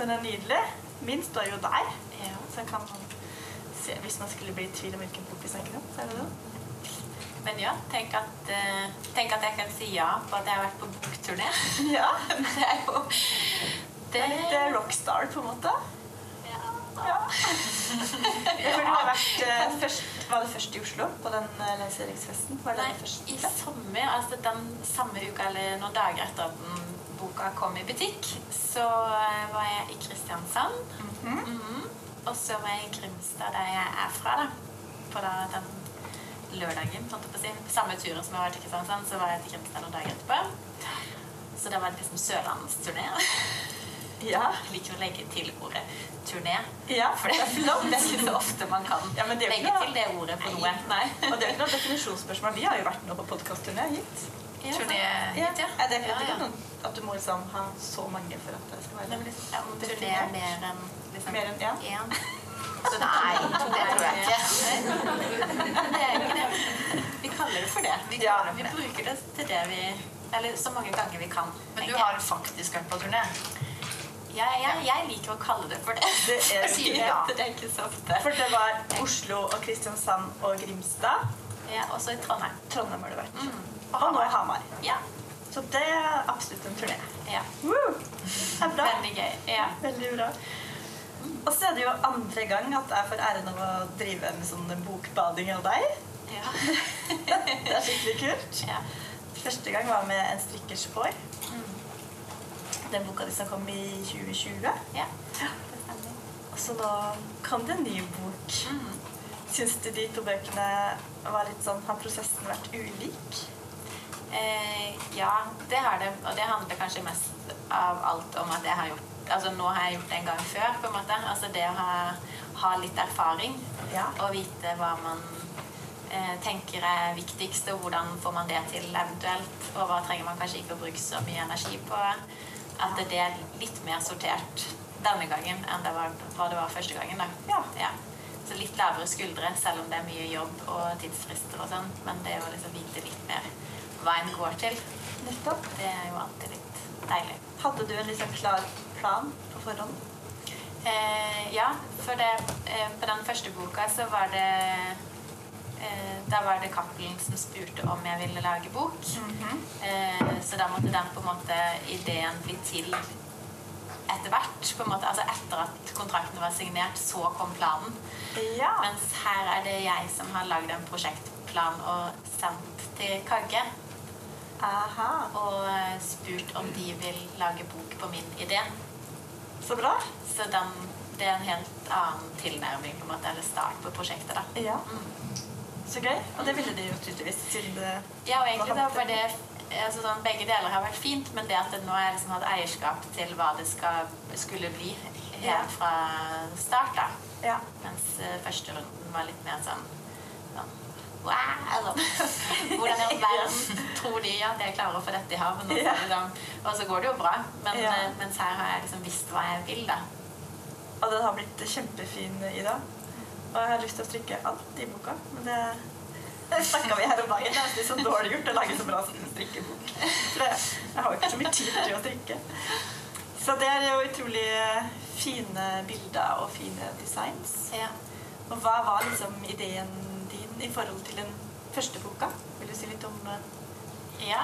Den er nydelig. Min står jo der. Ja. Så kan man se, hvis man skulle bli i tvil om hvilken bok vi snakker om, så er det den. Men ja, tenk at, uh, tenk at jeg kan si ja på at jeg har vært på bokturné. Ja. Det er jo Det er litt eh, rockstar, på en måte. Ja. Ja, for du har vært uh, først, Var det først i Oslo på den uh, lanseringsfesten? Var det Nei, i sommer, altså den samme uka eller noen dager etter at den boka kom i butikk, så eh, var jeg i Kristiansand. Mhm. Mhm. Og så var jeg i Grimstad, der jeg er fra, da. På da, den lørdagen, på. Samme turen som jeg var til Kristiansand, så var jeg til Grimstad noen dager etterpå. Så det var liksom sørlandsturné. Ja. Jeg liker å legge til ordet turné. ja. For det er flott. Det er ikke så ofte man kan Ja, men det er legge noe- til det ordet på noe. Nei. Og det er ikke noe definisjonsspørsmål. Vi har jo vært nå på podkastturné hit. Ja, Turné hit, ja. Er det er ikke ja. noen at du må liksom ha så mange for at det skal være liksom, ja, turné er mer enn liksom, Mer enn én? én. Nei, det tror jeg ikke. Det er ikke det. Vi kaller det for det. Vi, Ja. kaller, vi bruker det til det vi Eller så mange ganger vi kan. Men du har faktisk vært på turné? Jeg, jeg, jeg liker å kalle det for det. Det er ja. det er ikke så ofte. For det var Oslo og Kristiansand og Grimstad. Ja, også i Trondheim. Trondheim har det vært. Mm. Og nå Hamar. Ja. Så det er absolutt en turné. ja. Woo! Det er bra. Veldig gøy. Ja. Veldig bra. Og så er det jo andre gang at jeg får æren av å drive en sånn bokbading av deg. Ja. Det er skikkelig kult. ja. Første gang var med En strikkers hår. Mm. Den boka di som kom i 2020. ja. Og så nå kom det en ny bok. Mm. Syns du de to bøkene var litt sånn Har prosessen vært ulik? Eh, ja, det har det. Og det handler kanskje mest av alt om at jeg har gjort Altså nå har jeg gjort det en gang før, på en måte. Altså det å ha, ha litt erfaring Ja. og vite hva man eh, tenker er viktigst, og hvordan får man det til eventuelt, og hva trenger man kanskje ikke å bruke så mye energi på. At det er litt mer sortert denne gangen enn det var, hva det var første gangen. da. Ja. Så litt lavere skuldre, selv om det er mye jobb og tidsfrister og sånn. Men det å liksom vite litt mer hva en går til, Nettopp. det er jo alltid litt deilig. Hadde du en liksom klar plan på forhånd? Eh, ja, for det, eh, på den første boka så var det Da var det Cappelen som spurte om jeg ville lage bok. eh, så da måtte den på en måte ideen bli til etter hvert. på en måte, altså Etter at kontrakten var signert, så kom planen. Ja. Mens her er det jeg som har lagd en prosjektplan og sendt til Kagge. Aha. Og eh, spurt om de vil lage bok på min idé. Så bra. Så den, det er en helt annen tilnærming, på en måte, eller start på prosjektet. da. Ja. Mm. Så gøy. Og det ville de jo tydeligvis, siden det Ja, og egentlig da var det altså sånn, Begge deler har vært fint, men det at det nå er liksom hatt eierskap til hva det skal, skulle bli helt fra start, da. Ja. Mens uh, første runden var litt mer sånn, sånn Wow! Hvordan i all verden tror de at jeg klarer å få dette i havn? Og, liksom, og så går det jo bra, men, Ja. eh, mens her har jeg liksom visst hva jeg vil, da. Og den har blitt kjempefin i dag. Og jeg har lyst til å strikke alt i boka, men det det snakka vi her om dagen. Det er så dårlig gjort å lage så bra strikkebok. For det, jeg har jo ikke så mye tid til å strikke. Så det er jo utrolig fine bilder og fine designs. Ja. Og hva var liksom ideen din i forhold til den første boka? Vil du si litt om eh, ja.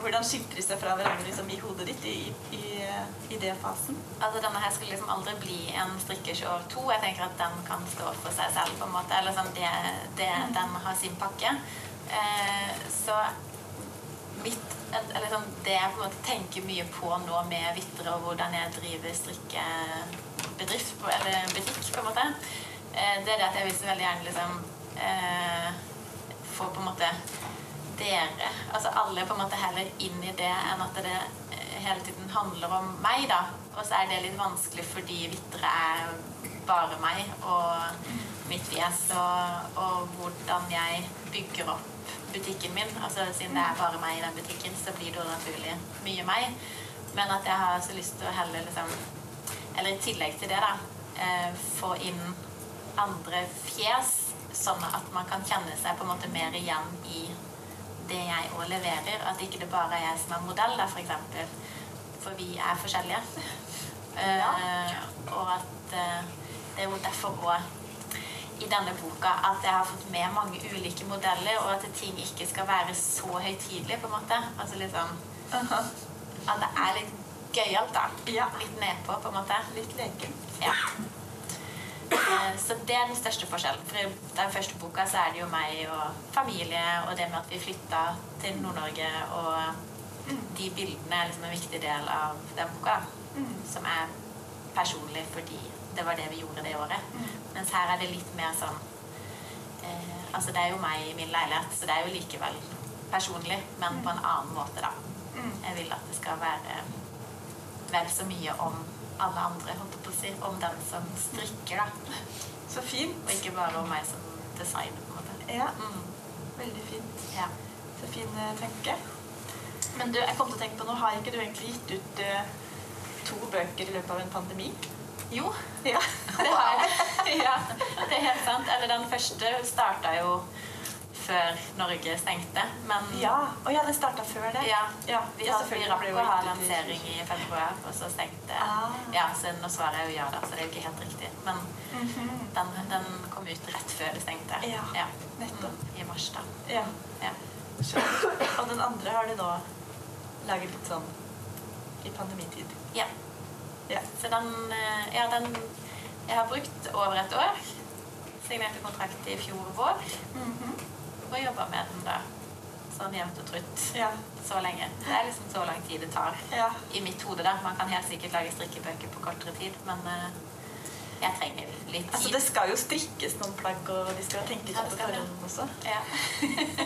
hvordan skilter de seg fra hverandre liksom, i hodet ditt i, i eh, fasen? Altså Denne her skulle liksom aldri bli en strikkeshow 2. Jeg tenker at den kan stå for seg selv. på en måte, eller sånn, det, det, Den har sin pakke. Eh, så mitt, eller sånn, det jeg på en måte tenker mye på nå med Vitre, og hvordan jeg driver strikkebedrift eller butikk, på en måte, eh, det er det at jeg vil så veldig gjerne liksom eh, få på en måte dere, altså alle på en måte heller inn i det enn at det eh, hele tiden handler om meg, da. Og så er det litt vanskelig fordi Vitre er bare meg, og mitt fjes og, og hvordan jeg bygger opp butikken min. Altså Siden det er bare meg i den butikken, så blir det jo naturlig mye meg. Men at jeg har så lyst til å heller liksom Eller i tillegg til det, da, eh, få inn andre fjes, sånn at man kan kjenne seg på en måte mer igjen i det jeg òg leverer. At ikke det bare er jeg som er modell, da, for eksempel. For vi er forskjellige. Eh, og at uh, det er jo derfor òg i denne boka at jeg har fått med mange ulike modeller, og at ting ikke skal være så høytidelig, på en måte. Altså liksom At det er litt gøyalt, da. Ja. Litt nedpå, på en måte. Litt lekent. Ja. Eh, Så det er den største forskjellen. For i den første boka så er det jo meg og familie, og det med at vi flytta til Nord-Norge, og de bildene er liksom en viktig del av den boka. Som er personlig fordi det var det vi gjorde det året. Mens her er det litt mer sånn eh, Altså det er jo meg i min leilighet, så det er jo likevel personlig, men på en annen måte, da. Jeg vil at det skal være vel så mye om alle andre, holdt jeg på å si. Om den som strikker, da. Så fint. Og ikke bare om meg som designer, på en måte. Ja, Mm. veldig fint. Ja. Så fin eh, tanke. Men du, jeg kom til å tenke på, noe. har ikke du egentlig gitt ut uh, to bøker i løpet av en pandemi? Jo, Ja. det har jeg. ja, det er helt sant. Eller den første starta jo før Norge stengte, men Ja, Å ja, det starta før det? Ja, Ja, vi, ja, vi rakk å ha lansering i februar, og så stengte Ah. Ja, så nå svarer jeg jo ja, da, så det er jo ikke helt riktig. Men den, den kom ut rett før det stengte. Ja, Ja, nettopp. Mm, I mars, da. Ja. Ja. Og den andre har du nå laget litt sånn i pandemitid. ja. Ja. Så den eh, Ja, den Jeg har brukt over et år. Signerte kontrakt i fjor vår. Og jobbe med den da sånn jevnt og trutt Ja. så lenge. Det er liksom så lang tid det tar. ja. I mitt hode, da. Man kan helt sikkert lage strikkebøker på kortere tid, men uh, jeg trenger litt tid. Altså, det skal jo strikkes noen plagg, og de skal tenkes Ja, på forhånd også. ja.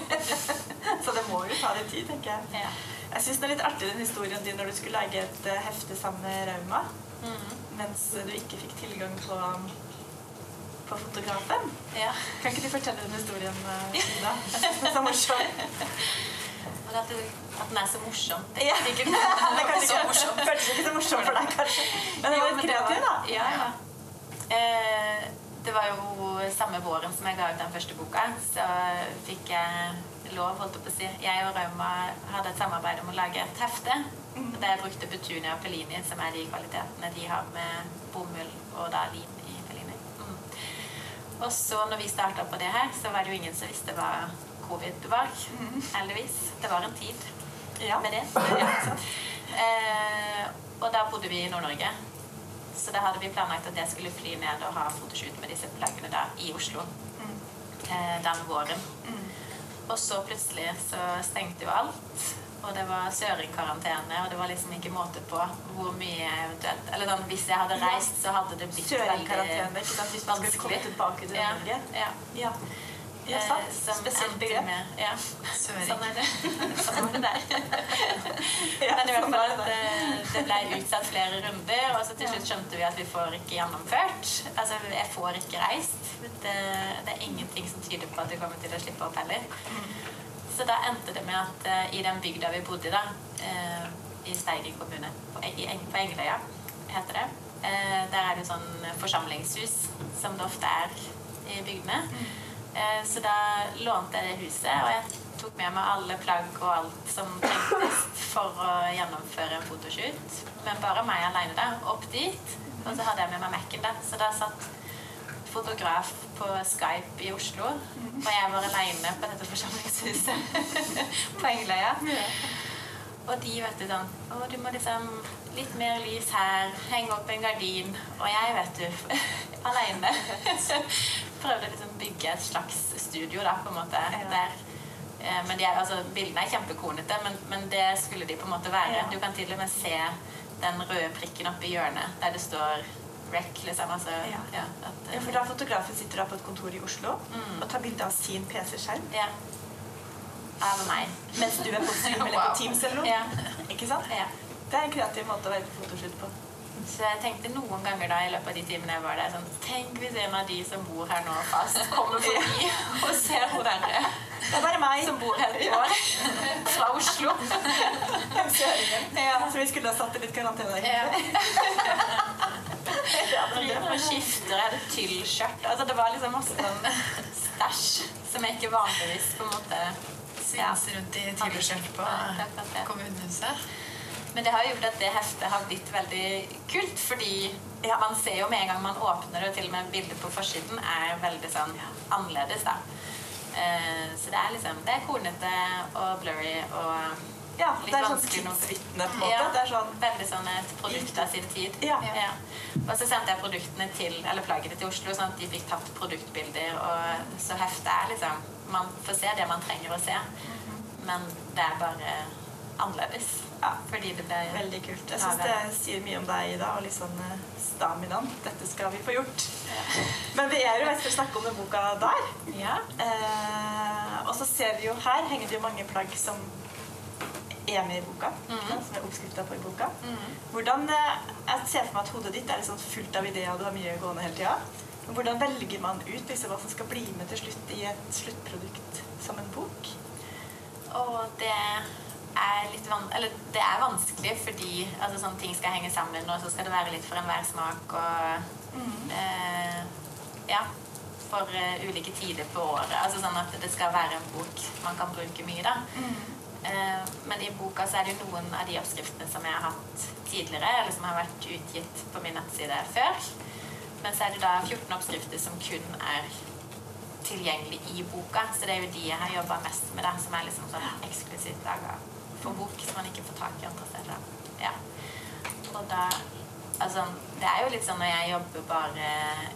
Så det må jo ta litt tid, tenker jeg. ja. Jeg syns det er litt artig den historien din når du skulle lage et eh, hefte sammen med Rauma, Mhm. mens du ikke fikk tilgang på, på fotografen. ja. Kan ikke du fortelle den historien, Ida? Jeg syns den er så morsom. At, du, at den er så morsom. Det Ja. er sikkert Det er kanskje ikke, føltes ikke så morsom for deg, kanskje. Men det var litt kreativ, da. Ja, ja. Eh, det var jo samme våren som jeg ga ut den første boka, så fikk jeg lov, holdt jeg på å si. Jeg og Rauma hadde et samarbeid om å lage et hefte. Der jeg brukte Petunia og Pellini, som er de kvalitetene de har med bomull og da. Mm. Og så når vi starta på det her, så var det jo ingen som visste hva covid var. Heldigvis. Det var en tid Ja. med det. Ja, eh, og da bodde vi i Nord-Norge. Så da hadde vi planlagt at jeg skulle fly ned og ha fotoshoot med disse plaggene da, i Oslo eh, den våren. Og så plutselig så stengte jo alt. Og det var søringkarantene, og det var liksom ikke måte på hvor mye eventuelt Eller sånn, hvis jeg hadde reist, så hadde det blitt Søringkarantene, ikke sant? Hvis man skulle komme tilbake til ja, Norge. ja. Ja. Ja, Eh, sant. som Spesielt begrep. Med, ja. Søring. Sånn er det. Sånn er det der. Ja, Men i hvert sånn fall det. det, det ble utsatt flere runder, og så til slutt skjønte vi at vi får ikke gjennomført. Altså, jeg får ikke reist. Det, det er ingenting som tyder på at vi kommer til å slippe opp heller. Så da endte det med at eh, i den bygda vi bodde da, eh, i Steigen kommune, på, på Engeløya heter det, eh, der er det et sånn forsamlingshus, som det ofte er i bygdene. Eh, så da lånte jeg det huset, og jeg tok med meg alle plagg og alt som trengtes for å gjennomføre en fotoshoot. Men bare meg alene da, opp dit. Og så hadde jeg med meg Mac-en da, så da satt fotograf på Skype i Oslo, og jeg var alene på dette forsamlingshuset på Engeløya. Og de vet du sånn Å, du må liksom Litt mer lys her. Henge opp en gardin. Og jeg, vet du, aleine prøvde liksom bygge et slags studio, da, på en måte. Der. Eh, Men de er, altså, bildene er kjempekornete, men, men det skulle de på en måte være. Du kan til og med se den røde prikken oppe i hjørnet der det står REC, liksom. Altså, Ja. ja, at, Ja, for da Fotografen sitter da på et kontor i Oslo Mm. og tar bilde av sin PC-skjerm. ja. Av meg. Mens du er på Zoom eller Wow. på Teams eller noe. Ja. Ikke sant? ja. Det er en kreativ måte å være på fotoshoot på. Så jeg tenkte noen ganger da i løpet av de timene jeg var der sånn Tenk hvis en av de som bor her nå fast, kommer forbi og ser hun derre Det er bare meg. som bor her i år fra Oslo. Ja, så vi skulle ha satt i litt karantene. der. Ja, det og skifter, jeg hadde tyllskjørt. Altså, det var liksom masse sånn stæsj som jeg ikke vanligvis på en måte Synes rundt i Tylleskjørt på kommunehuset. Men det har gjort at det heftet har blitt veldig kult, fordi Ja. man ser jo med en gang man åpner det, og til og med bildet på forsiden er veldig sånn annerledes, da. Eh, så det er liksom Det er kornete og blurry og Ja, Litt det er sånn tidsvitne, på en måte. Ja. Det er sånn veldig sånn et produkt av sin tid. Ja. Og så sendte jeg produktene til, eller plaggene til Oslo, sånn at de fikk tatt produktbilder. Og så heftet er liksom Man får se det man trenger å se, men det er bare annerledes. Ja. Fordi det ble veldig kult. Jeg syns det sier mye om deg, Ida, og litt sånn eh, staminaen. Dette skal vi få gjort. Men vi er jo jeg for å snakke om den boka der. Ja. Eh, og så ser vi jo her henger det jo mange plagg som er med i boka. Mhm. Som er oppskrifta på i boka. Mhm. Hvordan, eh, Jeg ser for meg at hodet ditt er sånn fullt av ideer, og du har mye gående hele tida. Hvordan velger man ut liksom, hva som skal bli med til slutt i et sluttprodukt som en bok? Og det er litt van eller det er vanskelig fordi altså, sånne ting skal henge sammen, og så skal det være litt for enhver smak og eh, Ja. For uh, ulike tider på året. Altså sånn at det skal være en bok man kan bruke mye, da. Eh, men i boka så er det jo noen av de oppskriftene som jeg har hatt tidligere, eller som har vært utgitt på min nettside før. Men så er det da 14 oppskrifter som kun er tilgjengelig i boka. Så det er jo de jeg har jobba mest med, der, som er liksom sånn eksklusivt laga for bok, som man ikke får tak i andre steder. Ja. Og da Altså, det er jo litt sånn når jeg jobber bare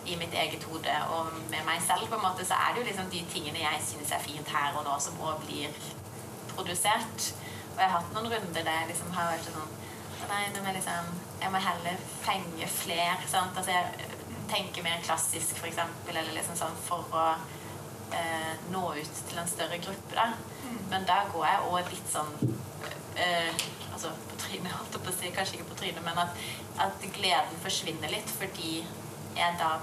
i mitt eget hode og med meg selv, på en måte, så er det jo liksom de tingene jeg syns er fint her og nå, som òg blir produsert. Og jeg har hatt noen runder der jeg liksom har vært sånn Nei, nå må jeg liksom Jeg må heller fenge flere. Sant? Altså, jeg tenker mer klassisk, for eksempel, eller liksom sånn for å eh, nå ut til en større gruppe, da. Men da går jeg òg litt sånn eh, Altså på trynet, holdt jeg på å si. Kanskje ikke på trynet, men at, at gleden forsvinner litt fordi jeg da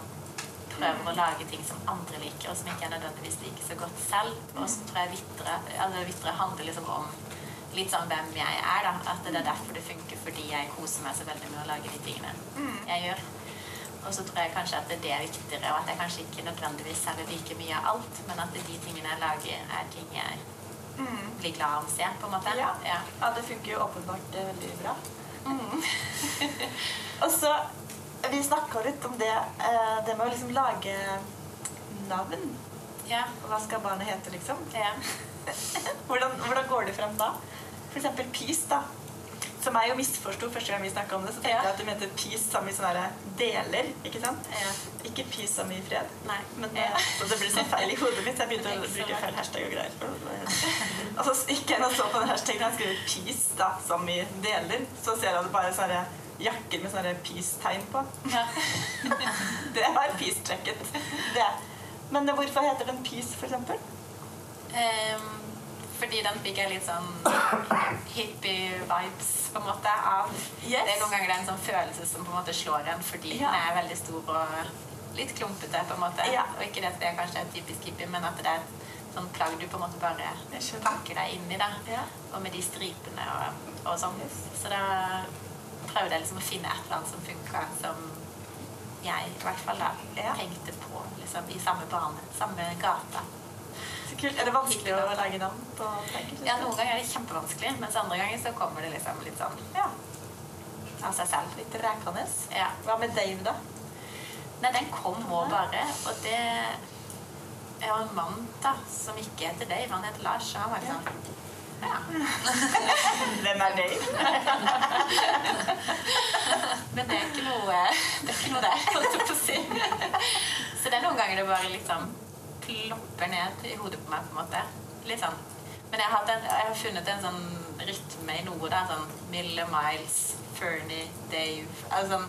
prøver å lage ting som andre liker, og som ikke jeg nødvendigvis liker så godt selv. Og så tror jeg Vitre, altså Vitre handler liksom om litt sånn hvem jeg er, da. At det er derfor det funker, fordi jeg koser meg så veldig med å lage de tingene jeg gjør. Og så tror jeg kanskje at det er viktigere, og at jeg kanskje ikke nødvendigvis selger like mye av alt, men at de tingene jeg lager, er ting jeg blir glad av å se, på en måte. Ja. Ja. Ja, det funker jo åpenbart veldig bra. og så Vi snakka litt om det, eh, det med å liksom lage navn. Ja. Hva skal barnet hete, liksom? Ja. Hvordan, hvordan går det frem da? For eksempel Peace, da. Som jeg jo misforsto første gang vi snakka om det. Så tenkte Ja. jeg at du mente peace som i sånne deler. ikke sant? Ja. Ikke peace som i fred. Nei. Men Ja. eh, så det ble sånn feil i hodet mitt. Jeg begynte å bruke feil hashtag og greier. Og så gikk jeg inn og så på den hashtagen og skrev 'peace' da, som i deler. Så ser jeg det bare sånne jakker med sånne peace-tegn på. Ja. Det var peace-trekket. Det. Men hvorfor heter den peace, for eksempel? Ehm, fordi den fikk jeg litt sånn hippie-vibes på en måte av. Yes. Det er noen ganger det er en sånn følelse som på en måte slår en fordi Ja. den er veldig stor og litt klumpete. på en måte. Ja. Og ikke det at det kanskje er typisk hippie, men at det er et sånn plagg du på en måte bare pakker deg inn i. da. Ja. Og med de stripene og, og sånn. Yes. Så da prøvde jeg liksom å finne et eller annet som funka, som jeg i hvert fall da Ja. tenkte på liksom, i samme bane, samme gata. Så kult. Er det vanskelig å lage navn på plagg? Ja, Noen ganger er det kjempevanskelig, mens andre ganger så kommer det liksom litt sånn Ja. av seg selv. Litt rekende. Ja. Hva med Dave, da? Nei, den kom òg bare, og det Jeg har en mann da, som ikke heter Dave, han heter Lars, og han var liksom Ja. Hvem er Dave? Men det er ikke noe det er ikke noe der, holdt jeg på å si. Så det er noen ganger det bare liksom plopper ned i hodet på meg, på en måte. Litt sånn. Men jeg har, en, jeg har funnet en sånn rytme i noe, da. Sånn Mille, Miles, Fernie, Dave Altså sånn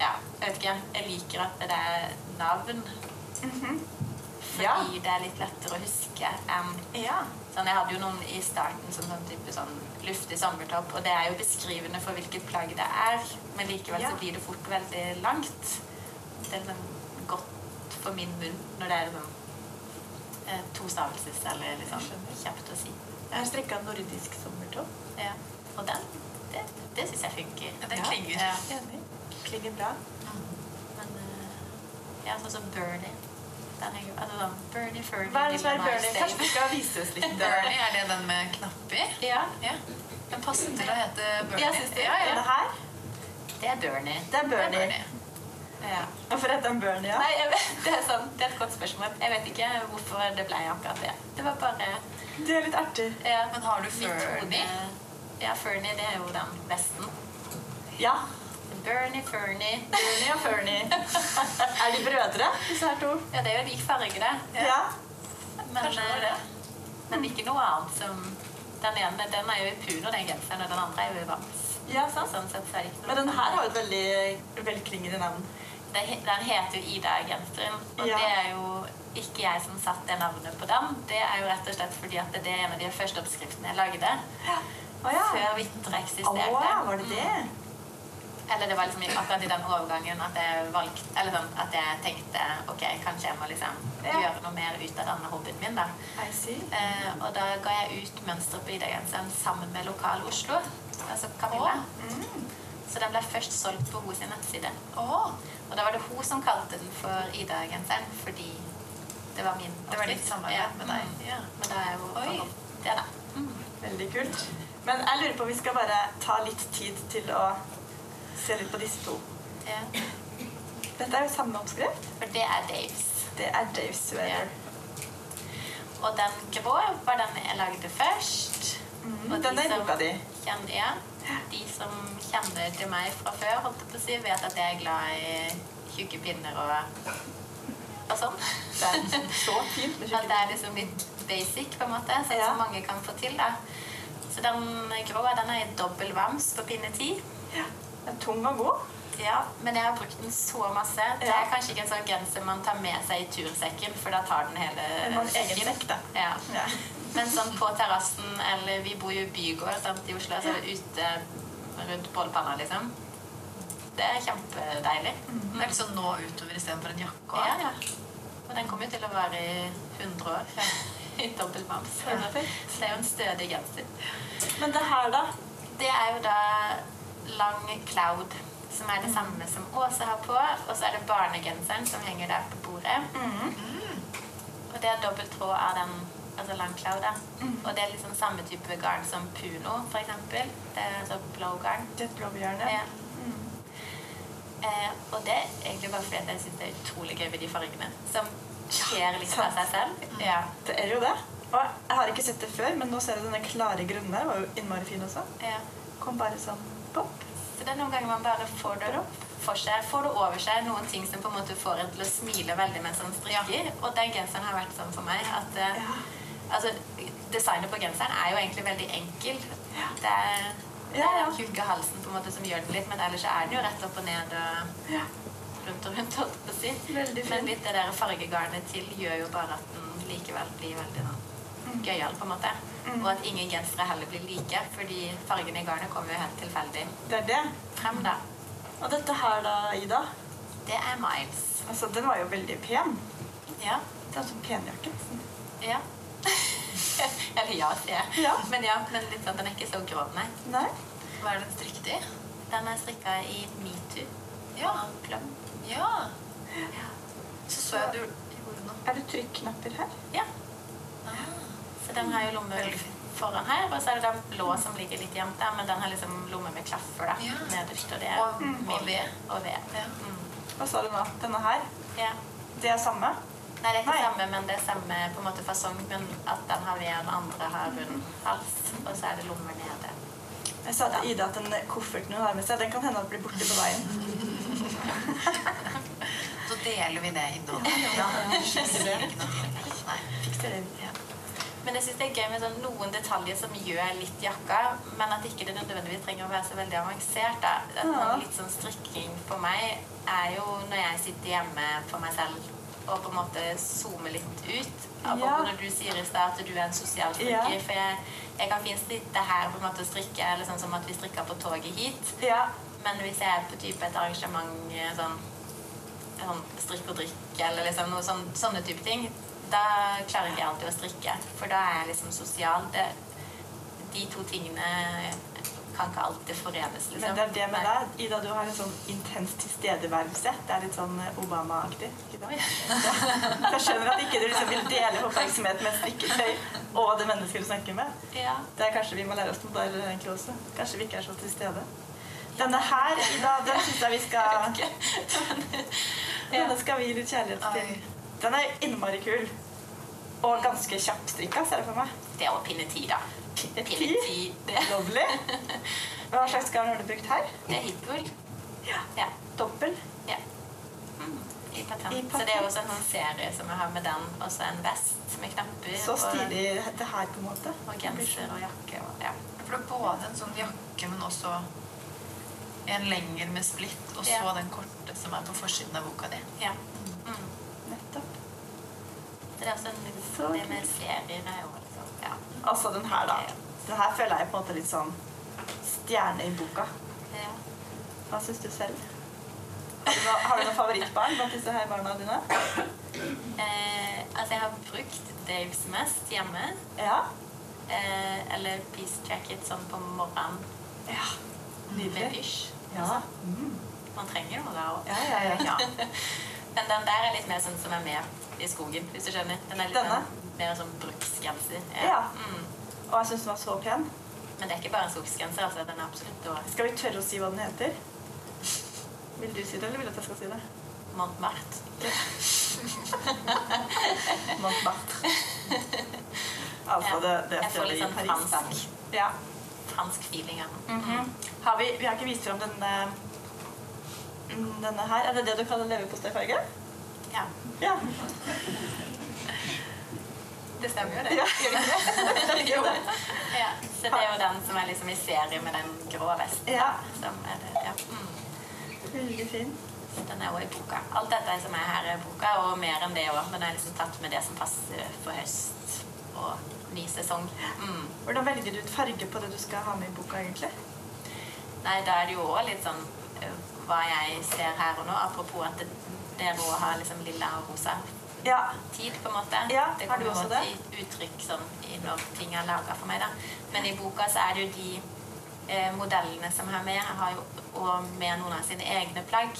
Ja, jeg vet ikke. Jeg liker at det er navn. Fordi det er litt lettere å huske Um, Ja. Sånn, jeg hadde jo noen i starten som sånn type sånn luftig sommertopp, og det er jo beskrivende for hvilket plagg det er, men likevel så blir det fort veldig langt. Det er sånn godt for min munn når det er sånn eh, to stavelses eller liksom kjapt å si. Jeg har strikka nordisk sommertopp. Ja. Og den, det, det syns jeg funker. Ja, den klinger. Ja. Klinger bra. Men eh, ja, sånn som Bernie. Er jo altså sånn Bernie, Fernie, Hva er det som er Bernie? Kanskje Dave. skal vise oss litt? Bernie, er det den med knapper? Ja, Ja. Den passer til å hete Bernie. Ja, syns du? Ja, ja. Det her? det er Bernie. Det er Det er Bernie. Ja. Hvorfor heter den Bernie? Ja? Nei, jeg vet, det, er sånn, det er et godt spørsmål. Jeg vet ikke hvorfor det ble akkurat det. Det var bare Det er litt artig. ja, Men har du Fernie? Ja, Fernie, det er jo den vesten. Ja. Bernie, Fernie. Bernie og Fernie. Er de brødre, disse her to? Ja, det er jo lik farge, det. Ja. Men, det eh, men ikke noe annet som Den ene den er jo i puno, den genseren, og den andre er jo i vams. Ja, sant. Sånn sett så Men den her har jo et veldig velklingende navn. Det Den heter jo Ida-genseren, og Ja. det er jo ikke jeg som satte det navnet på den. Det er jo rett og slett fordi at det er en av de første oppskriftene jeg lagde. Å ja. Før Vitre eksisterte. Oh, var det det? Eller det var liksom akkurat i den overgangen at jeg valgte Eller sånn at jeg tenkte ok, kanskje jeg må liksom Ja. gjøre noe mer ut av denne hobbyen min, da. Eh, og da ga jeg ut mønster på Ida-genseren sammen med Lokal Oslo, altså Camilla. Mm. Så den ble først solgt på hennes nettside. Oh. Og da var det hun som kalte den for Ida-genseren fordi det var min det var ditt samarbeid Ja. med deg. Ja. Men da er jo Oi. det, da. Mm. Veldig kult. Men jeg lurer på, vi skal bare ta litt tid til å se litt på disse to. Ja. Dette er jo samme oppskrift. For det er Daves. Det er Daves Sweater. Og den grå var den jeg lagde først. Mm, Og de den er i boka di. Kjenner, ja. De som kjenner til meg fra før, holdt jeg på å si, vet at jeg er glad i tjukke pinner og, og sånn. Det er så fint med At det er liksom litt basic, på en måte, sånn Ja. som mange kan få til. da. Så den grå den er i dobbel vams på pinne 10. Ja. Er tung og god. Ja, men jeg har brukt den så masse. Det Ja. er kanskje ikke en sånn genser man tar med seg i tursekken, for da tar den hele egen sekk, da. Ja. Ja. Men sånn på terrassen, eller vi bor jo i bygård sant, i Oslo, så er det ute rundt bålpanna, liksom. Det er kjempedeilig. Det er sånn nå utover istedenfor en jakke. Ja, ja. Og den kommer jo til å vare i 100 år. I dobbel mams. Så Det er jo en stødig genser. Men det her, da? Det er jo da lang cloud, som er det samme som Åse har på. Og så er det barnegenseren som henger der på bordet. Mm. Og det er dobbelt tråd av den altså lang cloud. da. Og det er liksom samme type garn som Puno, eksempel. Det er altså blowgarn. Det er et blåbjørne. Ja. Mm. Eh, og det er egentlig bare fordi jeg syns det er utrolig gøy med de fargene. Som skjer litt av seg selv. Ja. Det er jo det. Og jeg har ikke sett det før, men nå ser jeg denne klare grunne. var jo innmari fin også. ja. Kom bare sånn pop. Så det er noen ganger man bare får det for seg, får det over seg noen ting som på en måte får en til å smile veldig mens man strikker. Og den genseren har vært sånn for meg at eh, Ja. altså, Designet på genseren er jo egentlig veldig enkel. Ja. Det er, det Ja, er den tjukke halsen på en måte som gjør den litt, men ellers er den jo rett opp og ned og Ja. rundt og rundt. holdt jeg på å si. Men litt det der fargegarnet til gjør jo bare at den likevel blir veldig sånn gøyal, på en måte. Mm. Og at ingen gensere heller blir like, fordi fargene i garnet kommer jo helt tilfeldig Det er det. frem, da. Og dette her, da, Ida? Det er Miles. Altså, Den var jo veldig pen. Ja. Det er sånn penjakke. Ja. Eller ja, sier jeg. Ja. Men ja, men litt sånn, den er ikke så grov, nei. Nei? Hva er den strikket i? Den er strikka i metoo. Ja. Plum. Ja. Ja. Så så jeg du gjorde noe. Er det trykknapper her? ja. Den har jo lomme foran her, og så er det den blå som ligger litt jevnt der, men den har liksom lomme med klaffer da, Ja. nederst, og det er Og, Mm. og ved. og ved. Ja. Mm. Hva sa du nå? Denne her? Ja. Det er samme? Nei, det er ikke Nei. samme, men det er samme på en måte fasong, men at den har ved, den andre har rund hals, og så er det lommer nede. Jeg sa til Ida at den kofferten hun har med seg, den kan hende at blir borte på veien. Så deler vi det innom. Ja, ja. Nei. Fikser det. Ja. Men jeg synes det er gøy med sånn noen detaljer som gjør litt jakka, men at ikke det nødvendigvis trenger å være så veldig avansert. Da. At litt sånn strikking for meg er jo når jeg sitter hjemme for meg selv og på en måte zoome litt ut. Ja. når du sier i stad at du er en sosial strikker. Ja. For jeg, jeg kan fint sitte her på en måte og strikke eller sånn som at vi strikker på toget hit. Ja. Men hvis jeg er på type et arrangement eh, sånn, sånn strikk og drikk eller liksom noe sånn, sånne type ting, da klarer ikke jeg alltid å strikke. For da er jeg liksom sosial. Det, de to tingene kan ikke alltid forenes, liksom. Men det er det med deg. Ida, du har en sånn intens tilstedeværelse. Det er litt sånn Obama-aktig. Så jeg skjønner at ikke du liksom vil dele oppmerksomhet med strikketøy og det mennesket du snakker med. Ja. Det er kanskje vi må lære oss noe der egentlig også. Kanskje vi ikke er så til stede. Denne her, Ida, den syns jeg vi skal Denne skal vi gi litt kjærlighet til. Den er innmari kul. Og ganske kjappstrikka, ser jeg for meg. Det å pinne ti, da. Pinne ti. Lovely. Hva slags garn har du brukt her? det er hitbull. Ja. Ja. Dobbel. ja. Mm. I patent. I Så det er også en sånn serie som jeg har med den, og så en vest med knapper. Så stilig det her, på en måte. Og genser og jakke. Og, ja. For det er både en sånn jakke, men også en lenger med splitt, og så Ja. den korte som er på forsiden av boka di. ja. Mm. Nettopp. Så det er også en, Så det med serier er liksom Ja. Altså den her, da. Den her føler jeg på en måte litt sånn stjerne i boka. ja. Hva syns du selv? Har du, noe, har du noen favorittbarn blant disse her barna dine? Eh, altså, jeg har brukt Daves mest hjemme. Ja. Eh, eller Peace Jacket sånn på morgenen Ja. med Nydelig. pysj. Ja. Mm. Man trenger noe da òg. Ja, ja, ja. Men den der er litt mer sånn som er med i skogen, hvis du skjønner. Den er litt Denne? Mer, mer sånn bruksgenser. Ja. Mm. Og jeg syns den var så pen. Men det er ikke bare en skogsgenser. Altså. Den er absolutt å Skal vi tørre å si hva den heter? Vil du si det, eller vil du at jeg skal si det? Montmartre. Montmartre. Altså det, det Jeg får litt sånn Paris. fransk, Ja. fransk feeling av den. Mhm. har vi, vi har ikke vist fram denne denne her. Er det det du kaller leverposteifarge? Ja, Ja. det stemmer jo det. Ja. Gjør det ikke det? Jo. Ja, så det er jo den som er liksom i serie med den grå vesten. Ja. Som er det, ja. Mm. Veldig fin. Så Den er også i boka. Alt dette som er her, er boka, og mer enn det òg. Den er liksom tatt med det som passer for høst og ny sesong. Mm. Hvordan velger du ut farge på det du skal ha med i boka, egentlig? Nei, da er det jo òg litt sånn hva jeg ser her og nå. Apropos at det, er å har liksom lilla og rosa Ja. tid, på en måte. Ja, det kommer også det? til uttrykk sånn i når ting er laga for meg, da. Men i boka så er det jo de eh, modellene som er med, har jo og med noen av sine egne plagg.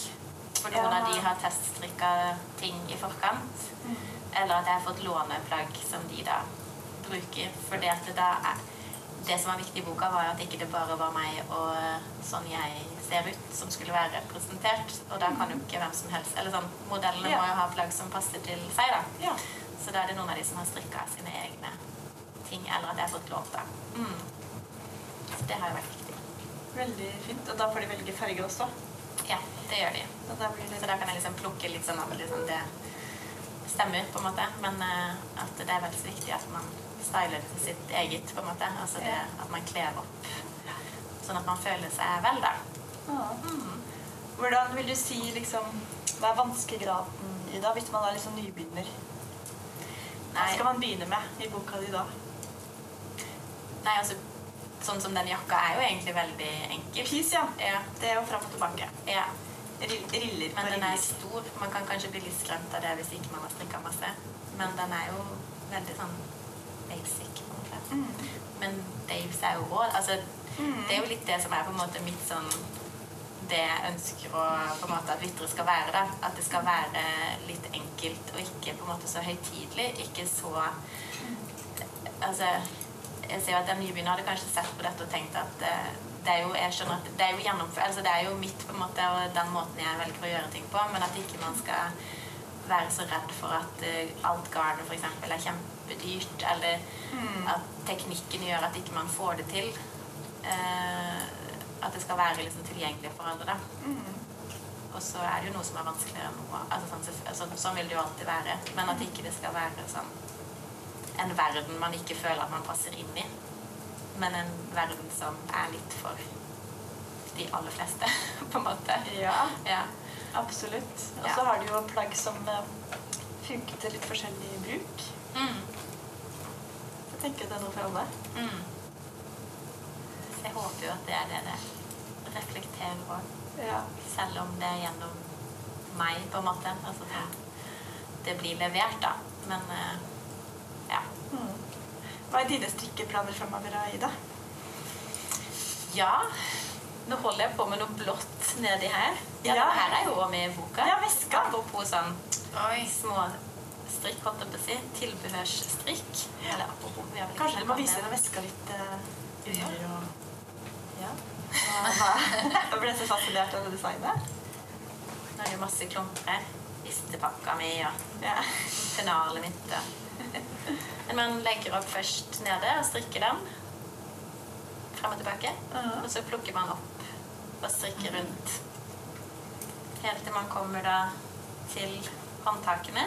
For noen Ja. av de har teststrikka ting i forkant. Mm. Eller at jeg har fått låne plagg som de da bruker. For det det det som var viktig i boka, var at ikke det bare var meg og sånn jeg ser ut, som skulle være representert. Og da kan jo ikke hvem som helst Eller sånn, modellene Ja. må jo ha plagg som passer til seg, da. ja. Så da er det noen av de som har strikka sine egne ting, eller at jeg har fått lov til. Mm. Så det har jo vært viktig. Veldig fint. Og da får de velge farge også. Ja, det gjør de. Og da blir det Så da kan jeg liksom plukke litt sånn at liksom det stemmer, på en måte. Men uh, at det er veldig viktig at man styler til sitt eget, på en måte. Altså det at man kler opp sånn at man føler seg vel, da. Mm. Hvordan vil du si liksom Hva er vanskegraden i da, hvis man er liksom nybegynner? Hva skal man begynne med i boka di da? nei, altså Sånn som den jakka er jo egentlig veldig enkel. Pis, ja. Ja, Det er jo fram og tilbake. ja. Riller Men den er stor. Man kan kanskje bli litt skremt av det hvis ikke man har strikka masse. Men den er jo veldig sånn basic. Mm. Men Daves er jo rå. Altså, Mm. det er jo litt det som er på en måte mitt sånn Det jeg ønsker å, måte at Vitre skal være. da. At det skal være litt enkelt og ikke på en måte så høytidelig. Ikke så Altså, jeg ser jo at en nybegynner hadde kanskje sett på dette og tenkt at eh, det er jo, jeg skjønner at det er jo gjennomført, altså det er jo mitt på en måte, og den måten jeg velger å gjøre ting på, men at ikke man skal være så redd for at eh, alt garnet eksempel er kjempedyrt, eller Mm. at teknikken gjør at ikke man får det til. Eh, at det skal være liksom tilgjengelig for alle. Mm. Og så er det jo noe som er vanskeligere enn noe. Altså, sånn, sånn, sånn vil det jo alltid være. Men at ikke det skal være sånn en verden man ikke føler at man passer inn i. Men en verden som er litt for de aller fleste, på en måte. Ja, Ja. absolutt. Og Ja. så har du jo plagg som funker til litt forskjellig bruk. Mm. Jeg tenker det er noe for alle. Mm. Så jeg håper jo at det er det det reflekterer òg. Ja. Selv om det er gjennom meg, på en måte. Altså sånn Det blir levert, da. Men eh, ja. Mm. Hva er dine strikkeplaner fremover, Ida? Ja, nå holder jeg på med noe blått nedi her. Ja, Ja. her er jo også med i boka. Ja, veska. Apropos sånn Oi. små strikk, holdt jeg på å si. Tilbehørsstrikk. Eller apropos vi har vel Kanskje du må vise det. deg veska litt uh, ja. og Ja. hva, ble så fascinert av det designet. Nå er det jo masse klumper. Listepakka mi og Ja. pennalet mitt. Men man legger opp først nede og strikker den frem og tilbake. Og så plukker man opp og strikker rundt. Helt til man kommer da til håndtakene.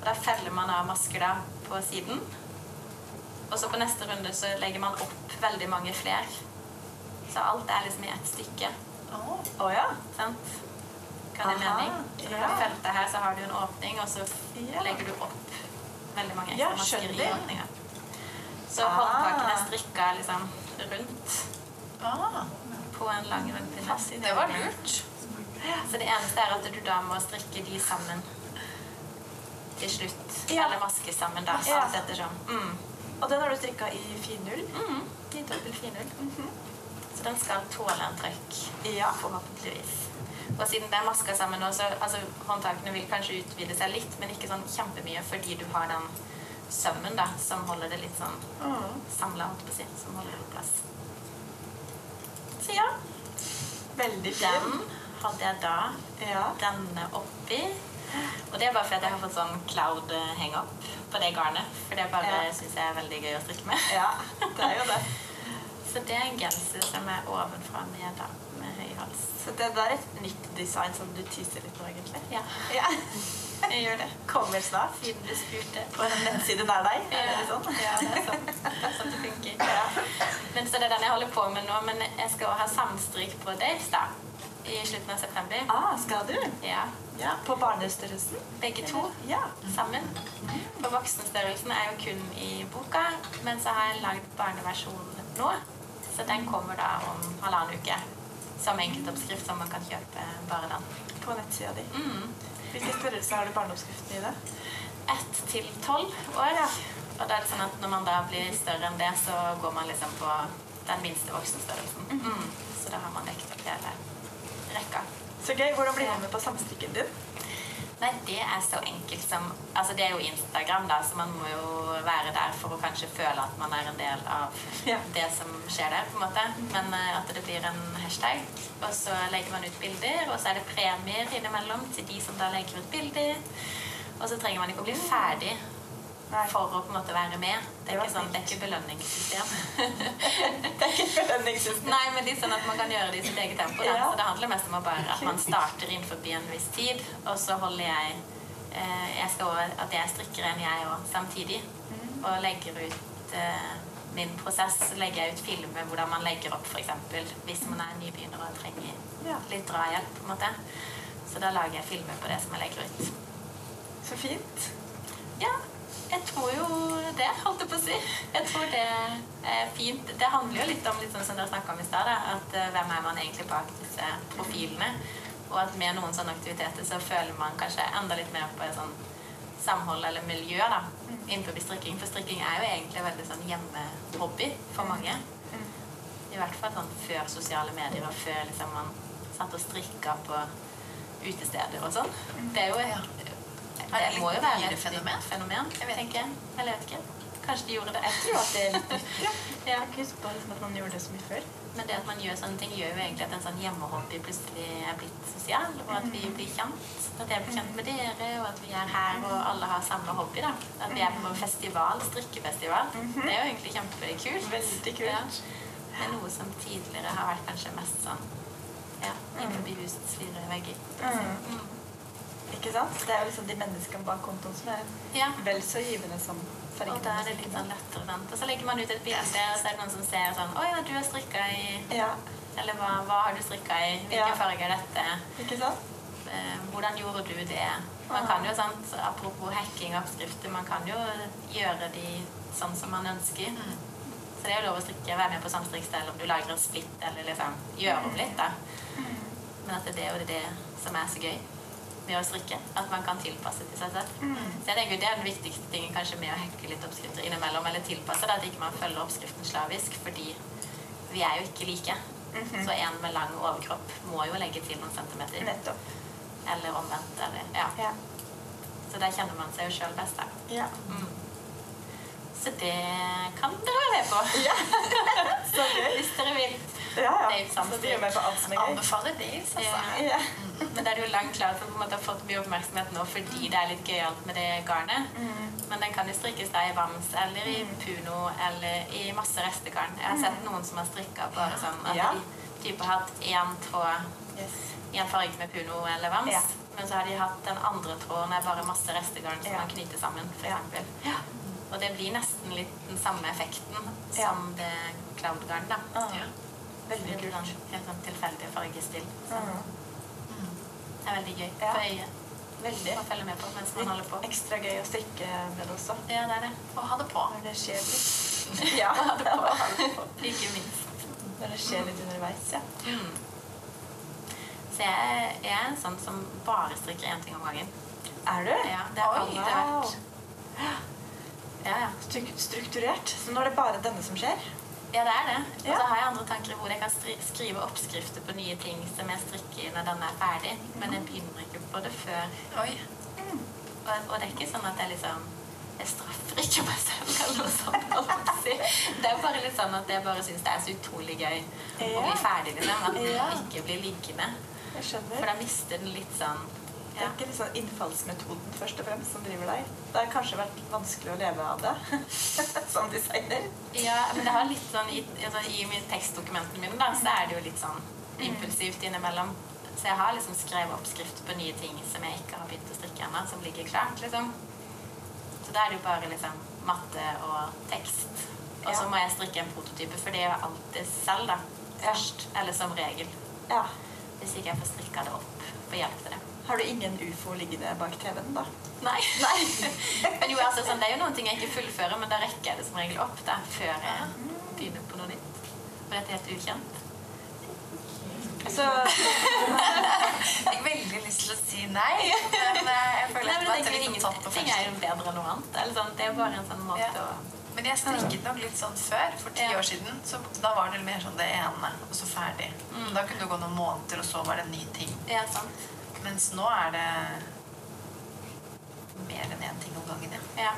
Og da feller man av masker da på siden. Og så på neste runde så legger man opp veldig mange flere. Så alt er liksom i ett stykke. Å ja. Sant? Hva Aha, mening? Så på ja. har her, så har du en åpning, og så Ja. legger du opp veldig mange Ja, ekstra masker i Så Ah. håndtakene er strikka liksom rundt Ah, på en lang rundpinne. Det var lurt. Så det eneste er at du da må strikke de sammen til slutt. Ja. Eller maske sammen, da. Ja. Alt ettersom. Mm. Og den har du strikka i finull. Mm. I dobbel finull. Så den skal tåle en trøkk. Ja. Forhåpentligvis. Og siden det er maska sammen nå, så altså, håndtakene vil kanskje utvide seg litt, men ikke sånn kjempemye fordi du har den sømmen da, som holder det litt sånn Mm. samla. Som holder det på plass. Så ja, Veldig fin. den hadde jeg da. Ja. Denne oppi. Og det er bare fordi jeg har fått sånn cloud eh, hang-up på det garnet. For det bare Ja. synes jeg er veldig gøy å strikke med. ja, det er jo det. Så det er en genser som er ovenfra og ned da, med høy hals. Så det der er et nytt design som du tyser litt på, egentlig. Ja, Ja. jeg gjør det. Kommer snart. Siden du spurte. På en nettside nær deg. Er det Ja, sånn? ja, det er sånn, det er sånn det funker. Men så det er den jeg holder på med nå, men jeg skal også ha samstrikk på Daves da, i slutten av september. Ah, skal du? Ja, Ja. På barnestørrelsen? begge to Ja. sammen. På voksenstørrelsen er jo kun i boka, men så har jeg lagd barneversjonen nå. Så den kommer da om halvannen uke. Som enkeltoppskrift som man kan kjøpe bare den. På nettsida di. Mm. Hvilken størrelse har du barneoppskriften i det? Ett til tolv år. Og da er det sånn at når man da blir større enn det, så går man liksom på den minste voksenstørrelsen. Mm. Så da har man dekket opp hele rekka. Så gøy. Hvordan blir du med på samstrikken din? Nei, det er så enkelt som Altså, det er jo Instagram, da, så man må jo være der for å kanskje føle at man er en del av Ja. det som skjer der, på en måte. Men eh, at det blir en hashtag. Og så legger man ut bilder, og så er det premier innimellom til de som da legger ut bilder. Og så trenger man ikke å bli ferdig. For å på en måte være med. Det er ikke, sånn, det er ikke belønningssystem. Det er ikke belønningssystem. Nei, men det er sånn at man kan gjøre det i sitt eget tempo. Ja. Så det handler mest om å bare at man starter innenfor en viss tid, og så holder jeg eh, jeg skal over At jeg strikker en, jeg òg, samtidig. Mm. Og legger ut eh, min prosess. Legger jeg ut filmer hvordan man legger opp, f.eks. Hvis man er nybegynner og trenger litt drahjelp. på en måte. Så da lager jeg filmer på det som jeg legger ut. Så fint. Ja, det, holdt jeg på å si. Jeg tror det er fint. Det handler jo litt om litt sånn som dere snakka om i stad, at eh, hvem er man egentlig bak disse profilene? Og at med noen sånne aktiviteter så føler man kanskje enda litt mer på et sånn samhold eller miljø da, innenfor strikking. For strikking er jo egentlig veldig sånn hjemmehobby for mange. Mm. I hvert fall sånn før sosiale medier og før liksom man satt og strikka på utesteder og sånn. Det er jo. Det må jo være et fenomen? fenomen, Jeg vet tenker jeg. Eller jeg vet ikke. Kanskje de gjorde det Jeg tror etter. at det er litt nytt. Ja. Jeg har ikke husket på liksom at man gjorde det så mye før. Men det at man gjør sånne ting, gjør jo egentlig at en sånn hjemmehobby plutselig er blitt sosial, og at vi blir kjent. At jeg blir kjent med dere, og at vi er her, og alle har samme hobby. da. At vi er på festival, strikkefestival. Det er jo egentlig kjempekult. Veldig kult. Ja. Det er noe som tidligere har vært kanskje mest sånn ja, innenfor husets fire vegger. Mm. Mm. Ikke sant? Det er jo liksom de menneskene bak kontoen som er Ja. vel så givende som Og da er det litt sånn lettere vent. Og så legger man ut et bilde, og så er det noen som ser sånn Å ja, du har strikka i Ja, Eller hva, hva har du strikka i? Hvilken Ja. farge er dette? ikke sant? eh, hvordan gjorde du det? Man kan jo, sant, Apropos hacking oppskrifter, man kan jo gjøre de sånn som man ønsker. Så det er jo lov å strikke, være med på samstrikkstell om du lager en splitt eller liksom gjøre om litt. da. Men at det er jo det som er så gøy med å strikke. At man kan tilpasse til seg selv. Så jeg tenker Det er den viktigste tingen kanskje med å hacke litt oppskrifter innimellom. Eller tilpasse det, at ikke man følger oppskriften slavisk. Fordi vi er jo ikke like. Så en med lang overkropp må jo legge til noen centimeter. Nettopp. Eller omvendt. Eller, ja. Ja. Så der kjenner man seg jo sjøl best. da. ja. Mm. Så det kan dere være med på. Så gøy. Hvis dere vil. Ja, ja. Det jo Så de er med på alt som er gøy. Anbefaler Daves, altså. Ja. Mm. Men det er jo langt klart at måte har fått mye oppmerksomhet nå fordi det er litt gøyalt med det garnet. Men den kan jo strikkes da i vams eller i puno eller i masse restegarn. Jeg har sett noen som har strikka bare sånn at Ja. de type har hatt én tråd Yes. i en farge med puno eller vams. Ja. Men så har de hatt den andre tråden er bare masse restegarn som Ja. man knyter sammen. For Ja. eksempel. Og det blir nesten litt den samme effekten Ja. som det cloud-garn. da. Ah, Ja. Veldig kult. helt sånn tilfeldig fargespill. Så Mm. det er veldig gøy Ja. for øyet. Veldig. å følge med på mens man holder på. Ekstra gøy å strikke med det også. Ja, det er det. Og ha det på. Når det skjer litt. Ja, Ha det på. ha det på. Ikke minst. Når det skjer litt underveis, ja. Mm. Så jeg, jeg er en sånn som bare strikker én ting om gangen. Er du? Ja, det har alltid vært. Ja, ja. Strukturert. Så nå er det bare denne som skjer? Ja, det er det. Og så har jeg andre tanker hvor jeg kan skrive oppskrifter på nye ting som jeg strikker når den er ferdig. Men jeg begynner ikke på det før. Oi. Og, og det er ikke sånn at jeg liksom jeg straffer ikke meg selv eller noe sånt. Det er bare litt sånn at jeg bare syns det er så utrolig gøy å bli ferdig. liksom. At den ikke blir liggende. For da mister den litt sånn Det er ikke liksom innfallsmetoden først og fremst som driver deg. Det har kanskje vært vanskelig å leve av det som designer. Ja, men det har litt sånn I, altså, i tekstdokumentene mine da, så er det jo litt sånn impulsivt innimellom. Så jeg har liksom skrevet oppskrift på nye ting som jeg ikke har begynt å strikke ennå, som ligger klart. liksom. Så da er det jo bare liksom matte og tekst. Og så Ja. må jeg strikke en prototype, for det gjør jeg alltid selv, da. Først. Eller som regel. Ja. Hvis ikke jeg får strikka det opp. Får hjelp til det. Har du ingen ufo liggende bak TV-en, da? Nei. men jo, altså, sånn, det er jo noen ting jeg ikke fullfører, men da rekker jeg det som regel opp da, før jeg begynner på noe nytt. For dette er helt ukjent. Så Jeg har veldig lyst til å si nei, men eh, jeg føler Nei, at det er litt tatt på er jo bedre enn noe annet. Eller sånn, det er bare en sånn måte Ja. å Men jeg strikket nok litt sånn før, for ti Ja. år siden. Så da var det mer sånn det ene, og så ferdig. Mm. Da kunne det gå noen måneder, og så var det en ny ting. Ja, sant. Mens nå er det mer enn én ting om gangen, ja. Ja.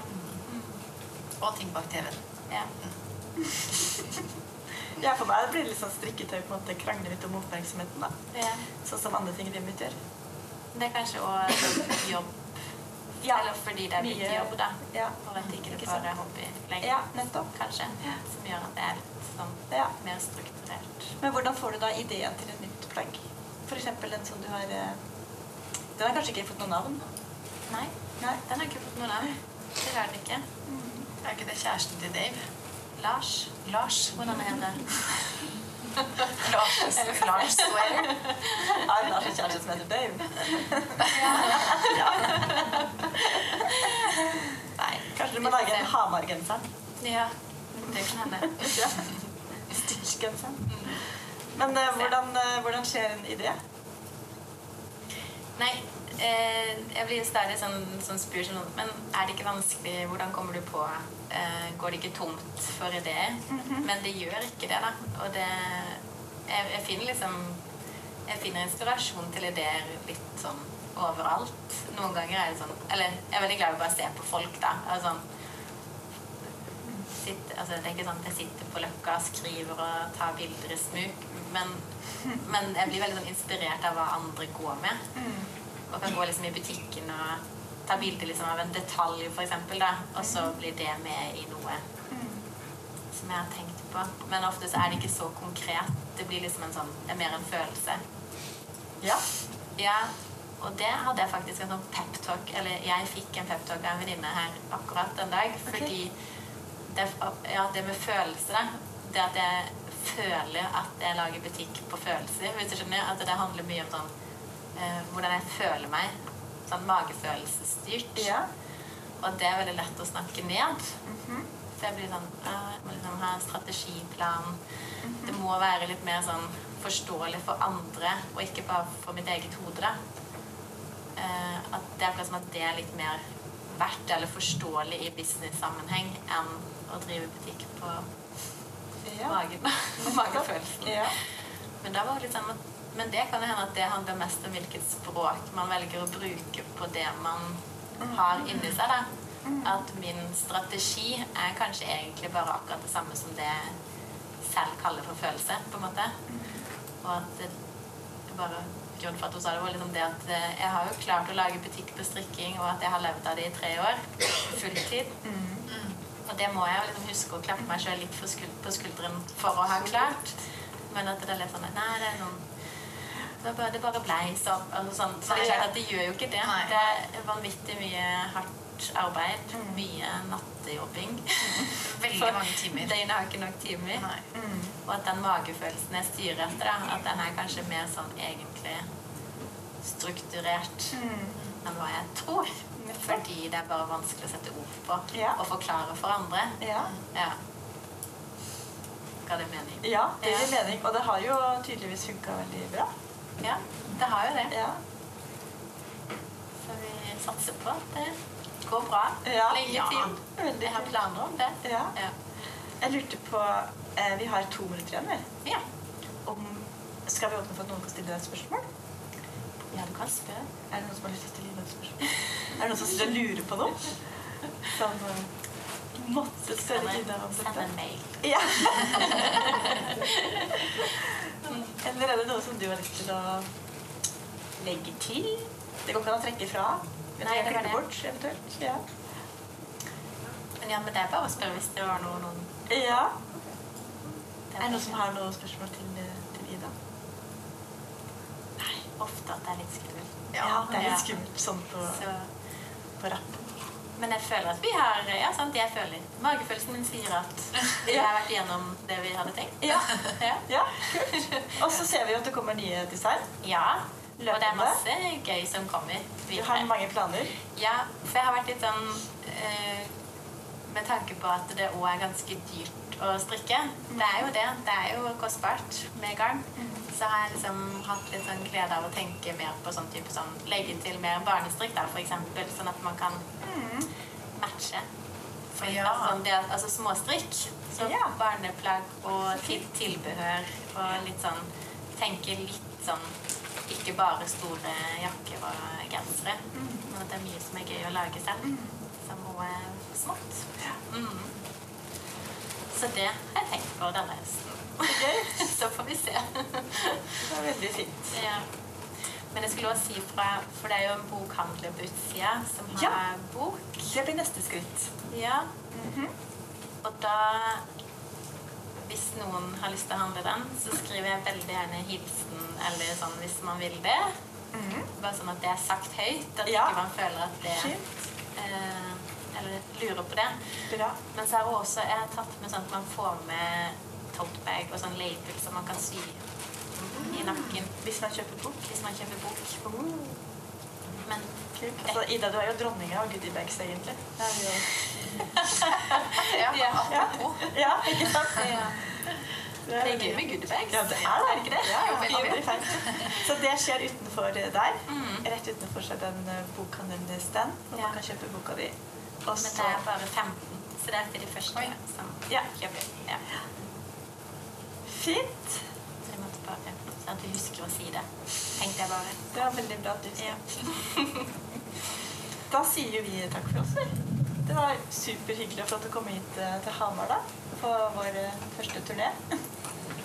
Og ting bak TV-en. ja. ja, for meg blir det litt sånn strikketøy på en måte krangler litt om oppmerksomheten. da. ja. Sånn som andre ting i livet mitt gjør. Det er kanskje òg jobb. Ja. Eller fordi det er Mye- jobb, da. Ja. Og at det Ikke bare er hobby lenger. ja, nettopp. Kanskje. Som gjør at det er litt sånn Ja. mer strukturert. Men hvordan får du da ideen til et nytt plagg? Eksempel den som du har eh, Den har kanskje ikke fått noe navn? Nei, Nei. den har ikke fått noe navn. Det har den ikke. Er ikke det kjæresten til Dave? Lars. Lars. Hvordan heter det? Lars, Lars Swear. Har Lars en kjæreste som heter Dave? Nei. Kanskje du må lage en Hamar-genser? Ja, det kan hende. Ja. Stitch-genseren. Men eh, hvordan, eh, hvordan skjer en idé? Nei, eh, jeg blir stadig sånn, sånn spurt sånn Men er det ikke vanskelig? Hvordan kommer du på? Eh, går det ikke tomt for ideer? Men det gjør ikke det, da. Og det jeg, jeg finner liksom Jeg finner inspirasjon til ideer litt sånn overalt. Noen ganger er det sånn Eller jeg er veldig glad i å bare se på folk, da. Altså, sitt, altså, det er ikke sånn at jeg sitter på Løkka skriver og tar bilder i smug, men, men jeg blir veldig sånn inspirert av hva andre går med. Og kan gå liksom i butikken og ta bilde liksom av en detalj, for da, og så blir det med i noe som jeg har tenkt på. Men ofte så er det ikke så konkret. Det blir liksom en sånn, det er mer en følelse. Ja. Ja, og det hadde jeg faktisk en sånn peptalk Eller jeg fikk en peptalk av en venninne her akkurat en dag. Fordi det, ja, det med følelse, da. Det at jeg føler at jeg lager butikk på følelser. Hvis du skjønner, at Det handler mye om sånn hvordan jeg føler meg. Sånn magefølelsesstyrt. Ja. Og det er veldig lett å snakke ned. Mm Så jeg blir sånn «Ah, Jeg må liksom ha en strategiplan. Det må være litt mer sånn forståelig for andre, og ikke bare for mitt eget hode. da. Eh, at det er som at det er litt mer verdt eller forståelig i business-sammenheng enn å drive butikk på Ja. magen. magefølelsen. Ja. Men, da var det litt sånn at, men det kan hende at det handler mest om hvilket språk man velger å bruke på det man har inni seg. da. At min strategi er kanskje egentlig bare akkurat det samme som det jeg selv kaller for følelse. på en måte. Og at det det bare grunnen for at hun sa det, var liksom det at eh, jeg har jo klart å lage butikk på strikking, og at jeg har levd av det i tre år. Fulltid. Og det må jeg jo liksom huske å klappe meg sjøl litt på skulderen for å ha klart. Men at det er litt sånn Nei, det er noen det bare, det bare blei sånn. Altså. Så det er det gjør jo ikke det. Nei. Det er vanvittig mye hardt arbeid. Mye nattejobbing. Veldig mange timer. Døgnet har ikke nok timer. Mm. Og at den magefølelsen jeg styrer etter, da, at den er kanskje mer sånn egentlig strukturert enn hva jeg tror. Fordi det er bare vanskelig å sette ord på Ja. og forklare for andre. Ja. Ja. Ga det mening? ja, det gir Ja. mening. Og det har jo tydeligvis funka veldig bra. Ja, det har jo det. Ja. Så vi satser på at det går bra Ja. lenge Ja. til. Veldig Jeg har planer om det. Ja. Ja. Jeg lurte på eh, Vi har to minutter igjen. vi. ja. Om, skal vi åpne for at noen kan stille deg et spørsmål? Ja, du kan spørre. Er det noen som har lyst til å stille deg et spørsmål? Er det noen som sitter og lurer på noe? Som eh, måtte spørre Ida om dette? Send en mail. Ja. Eller er det noe som du har lyst til å legge til? Det går ikke an å trekke fra. Nei, det var det. bort, eventuelt. Ja. Men ja, men det er bare å spørre hvis det var noe noen ja. det Er det noen som har noen spørsmål til, til Ida? Nei, ofte at det er litt skummelt. Ja, det er litt skummelt sånn på, Så, på rappen. Men jeg føler at vi har Ja, sant, jeg føler Magefølelsen min sier at vi har vært igjennom det vi hadde tenkt. Ja. Ja. ja, kult. Og så ser vi jo at det kommer nye design. ja. Og det er masse gøy som kommer Du har mange planer. Ja, for jeg har vært litt sånn eh, Med tanke på at det òg er ganske dyrt å strikke. Det er jo det. Det er jo kostbart med garn. Så har jeg liksom hatt litt sånn glede av å tenke mer på sånn type sånn Legge til mer barnestrikk, da, for eksempel. Sånn at man kan matche. For, Ja. altså, det, altså småstrikk. Så Ja. barneplagg og til, tilbehør og litt sånn Tenke litt sånn ikke bare store jakker og gensere, men at det er mye som er gøy å lage selv. Som noe smått. Mm. Så det har jeg tenkt på denne høsten. Så. Så får vi se. Det er veldig fint. Ja. Men jeg skulle også si fra For det er jo en bokhandler på utsida som har Ja. bok. Det blir neste skritt. Ja. Og da Hvis noen har lyst til å handle den, så skriver jeg veldig gjerne hilsen eller sånn hvis man vil det. Bare sånn at det er sagt høyt. At Ja. ikke man føler at det eh, lurer på det. Bra. Men så har hun også jeg har tatt med sånn at man får med tote bag og sånn label som man kan sy i nakken Hvis man kjøper bok. hvis man kjøper bok. Men Kult. Altså, Ida, du er jo dronninga av goodiebags, egentlig. Det er jo... Ja, Ja. apropos. Ja, ikke sant? ja. Det er gøy med goodiebags. Ja, det er det. Ikke det? Ja, Jo, veldig. fint. Så det skjer utenfor der. Mm. Rett utenfor seg den eh, bokhandelen-stand, hvor Ja. man kan kjøpe boka di. Og Men det er bare 15, så det er de første som Ja. kjøper. Ja. Fint. Så jeg måtte bare at du husker å si det. Tenkte jeg bare. Det var veldig bra at du sa Ja. Da sier vi takk for oss. Det var superhyggelig å få komme hit eh, til Hamar da, på vår eh, første turné.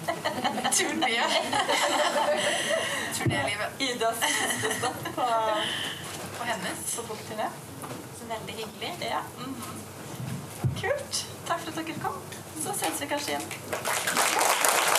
Turné. Turnélivet Idas stopp på, på hennes. på bokturné. Så veldig hyggelig. Ja. Mhm. Kult. Takk for at dere kom. Så ses vi kanskje igjen.